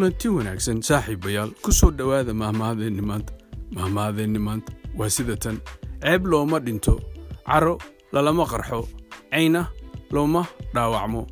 kulanti wanaagsan saaxiibayaal. Ku soo dhowaada mahmahadeenni maanta. Mahmahadeenni maanta waa sida tan. Ceeb looma dhinto. Caro lalama qarxo. Cayna looma dhaawacmo.